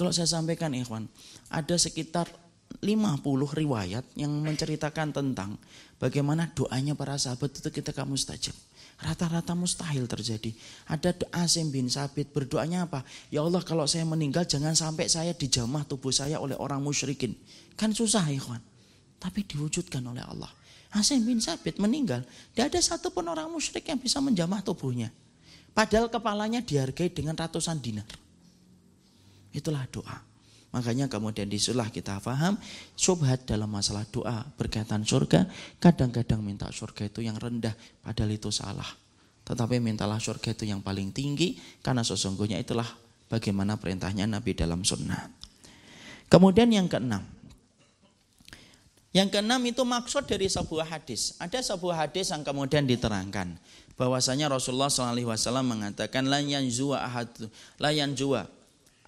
kalau saya sampaikan ikhwan, ada sekitar 50 riwayat yang menceritakan tentang bagaimana doanya para sahabat itu ketika mustajab. Rata-rata mustahil terjadi. Ada Asim bin Sabit berdoanya apa? Ya Allah kalau saya meninggal jangan sampai saya dijamah tubuh saya oleh orang musyrikin. Kan susah ikhwan. Tapi diwujudkan oleh Allah. Asim bin Sabit meninggal. Tidak ada satupun orang musyrik yang bisa menjamah tubuhnya. Padahal kepalanya dihargai dengan ratusan dinar. Itulah doa. Makanya kemudian disulah kita paham subhat dalam masalah doa berkaitan surga. Kadang-kadang minta surga itu yang rendah padahal itu salah. Tetapi mintalah surga itu yang paling tinggi karena sesungguhnya itulah bagaimana perintahnya Nabi dalam sunnah. Kemudian yang keenam. Yang keenam itu maksud dari sebuah hadis. Ada sebuah hadis yang kemudian diterangkan bahwasanya Rasulullah SAW mengatakan la yanzua ahad la yanzua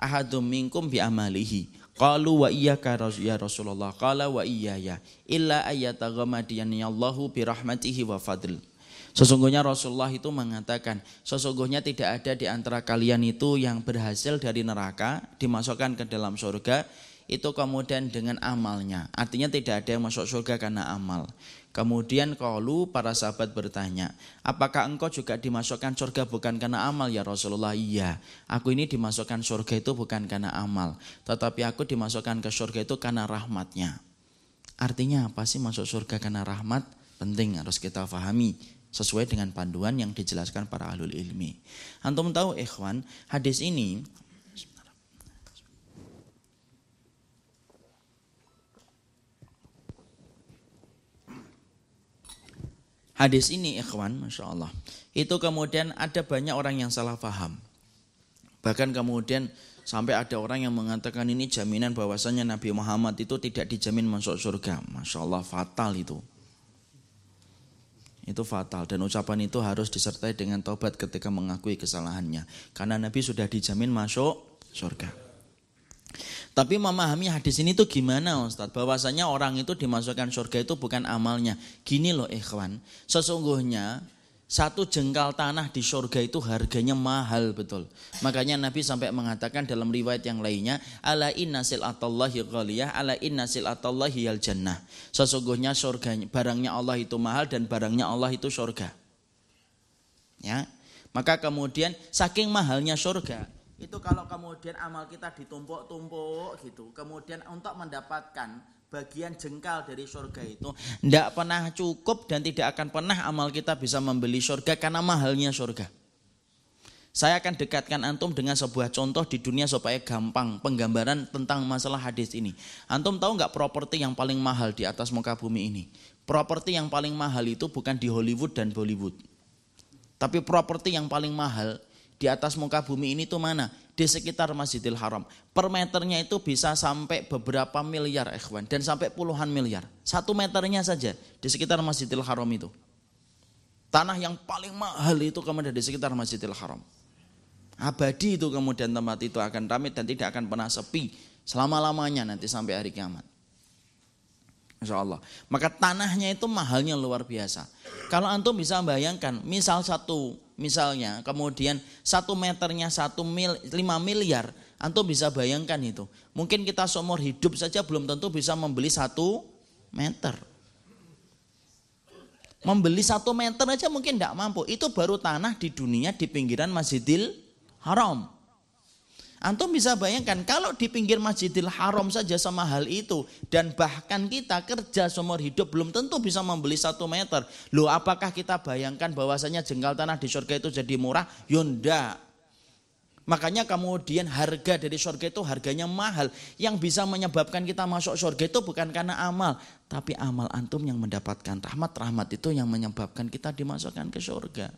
ahadum minkum bi amalihi. Qalu wa iyyaka ya Rasulullah. Qala wa iyyaya. Illa ayataghamadiyani Allahu bi rahmatihi wa fadl. Sesungguhnya Rasulullah itu mengatakan, sesungguhnya tidak ada di antara kalian itu yang berhasil dari neraka, dimasukkan ke dalam surga, itu kemudian dengan amalnya. Artinya tidak ada yang masuk surga karena amal. Kemudian kalau para sahabat bertanya, apakah engkau juga dimasukkan surga bukan karena amal ya Rasulullah? Iya, aku ini dimasukkan surga itu bukan karena amal, tetapi aku dimasukkan ke surga itu karena rahmatnya. Artinya apa sih masuk surga karena rahmat? Penting harus kita pahami sesuai dengan panduan yang dijelaskan para ahlul ilmi. Antum tahu ikhwan, hadis ini Hadis ini ikhwan, Masya Allah. Itu kemudian ada banyak orang yang salah paham. Bahkan kemudian sampai ada orang yang mengatakan ini jaminan bahwasanya Nabi Muhammad itu tidak dijamin masuk surga. Masya Allah fatal itu. Itu fatal dan ucapan itu harus disertai dengan taubat ketika mengakui kesalahannya. Karena Nabi sudah dijamin masuk surga. Tapi memahami hadis ini tuh gimana Ustaz? Bahwasanya orang itu dimasukkan surga itu bukan amalnya. Gini loh ikhwan, sesungguhnya satu jengkal tanah di surga itu harganya mahal betul. Makanya Nabi sampai mengatakan dalam riwayat yang lainnya, ala inna silatallahi ghaliyah, ala inna silatallahi al jannah. Sesungguhnya surga barangnya Allah itu mahal dan barangnya Allah itu surga. Ya. Maka kemudian saking mahalnya surga, itu kalau kemudian amal kita ditumpuk-tumpuk gitu, kemudian untuk mendapatkan bagian jengkal dari surga itu tidak pernah cukup dan tidak akan pernah amal kita bisa membeli surga karena mahalnya surga. Saya akan dekatkan antum dengan sebuah contoh di dunia supaya gampang penggambaran tentang masalah hadis ini. Antum tahu nggak properti yang paling mahal di atas muka bumi ini? Properti yang paling mahal itu bukan di Hollywood dan Bollywood. Tapi properti yang paling mahal di atas muka bumi ini tuh mana? Di sekitar Masjidil Haram. Per meternya itu bisa sampai beberapa miliar ikhwan dan sampai puluhan miliar. Satu meternya saja di sekitar Masjidil Haram itu. Tanah yang paling mahal itu kemudian di sekitar Masjidil Haram. Abadi itu kemudian tempat itu akan ramai dan tidak akan pernah sepi selama-lamanya nanti sampai hari kiamat. Insya Allah. Maka tanahnya itu mahalnya luar biasa. Kalau antum bisa bayangkan, misal satu misalnya kemudian satu meternya satu mil, lima miliar, antum bisa bayangkan itu. Mungkin kita seumur hidup saja belum tentu bisa membeli satu meter. Membeli satu meter aja mungkin tidak mampu. Itu baru tanah di dunia di pinggiran Masjidil Haram. Antum bisa bayangkan kalau di pinggir Masjidil Haram saja sama hal itu dan bahkan kita kerja seumur hidup belum tentu bisa membeli satu meter. Loh apakah kita bayangkan bahwasanya jengkal tanah di surga itu jadi murah? Yunda. Ya Makanya kemudian harga dari surga itu harganya mahal. Yang bisa menyebabkan kita masuk surga itu bukan karena amal. Tapi amal antum yang mendapatkan rahmat. Rahmat itu yang menyebabkan kita dimasukkan ke surga.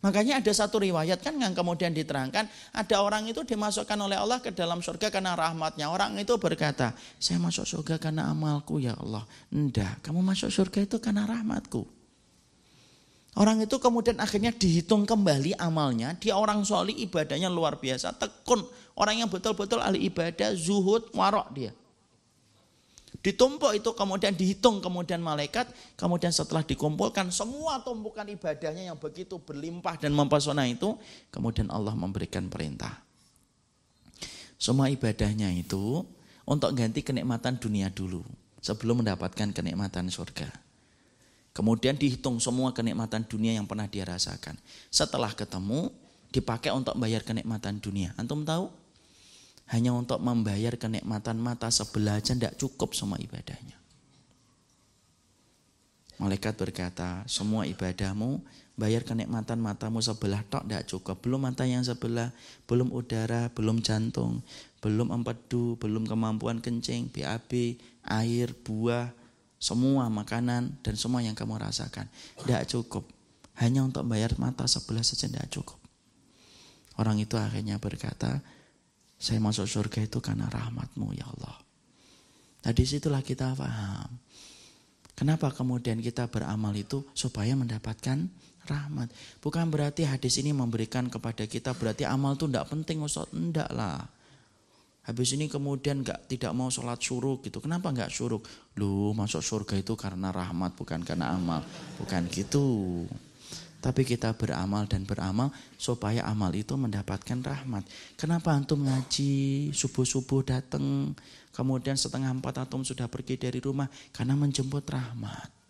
Makanya ada satu riwayat kan yang kemudian diterangkan ada orang itu dimasukkan oleh Allah ke dalam surga karena rahmatnya. Orang itu berkata, saya masuk surga karena amalku ya Allah. Enggak, kamu masuk surga itu karena rahmatku. Orang itu kemudian akhirnya dihitung kembali amalnya. Dia orang soli ibadahnya luar biasa, tekun. Orang yang betul-betul ahli ibadah, zuhud, warok dia. Ditumpuk itu kemudian dihitung kemudian malaikat, kemudian setelah dikumpulkan semua tumpukan ibadahnya yang begitu berlimpah dan mempesona itu, kemudian Allah memberikan perintah. Semua ibadahnya itu untuk ganti kenikmatan dunia dulu sebelum mendapatkan kenikmatan surga. Kemudian dihitung semua kenikmatan dunia yang pernah dia rasakan. Setelah ketemu, dipakai untuk bayar kenikmatan dunia. Antum tahu? Hanya untuk membayar kenikmatan mata sebelah aja tidak cukup semua ibadahnya. Malaikat berkata, semua ibadahmu bayar kenikmatan matamu sebelah tok tidak cukup. Belum mata yang sebelah, belum udara, belum jantung, belum empedu, belum kemampuan kencing, BAB, air, buah, semua makanan dan semua yang kamu rasakan. Tidak cukup. Hanya untuk bayar mata sebelah saja tidak cukup. Orang itu akhirnya berkata, saya masuk surga itu karena rahmatmu ya Allah. Nah di situlah kita paham. Kenapa kemudian kita beramal itu supaya mendapatkan rahmat. Bukan berarti hadis ini memberikan kepada kita berarti amal itu tidak penting Ustaz. Enggak lah. Habis ini kemudian nggak tidak mau sholat syuruk gitu. Kenapa nggak syuruk? Lu masuk surga itu karena rahmat bukan karena amal. Bukan gitu. Tapi kita beramal dan beramal supaya amal itu mendapatkan rahmat. Kenapa antum ngaji, subuh-subuh datang, kemudian setengah empat antum sudah pergi dari rumah? Karena menjemput rahmat.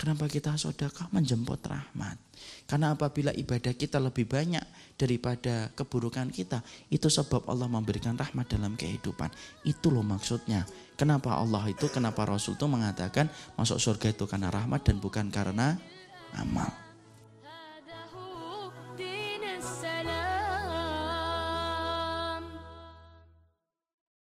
Kenapa kita sodakah menjemput rahmat? Karena apabila ibadah kita lebih banyak daripada keburukan kita, itu sebab Allah memberikan rahmat dalam kehidupan. Itu loh maksudnya. Kenapa Allah itu, kenapa Rasul itu mengatakan masuk surga itu karena rahmat dan bukan karena amal.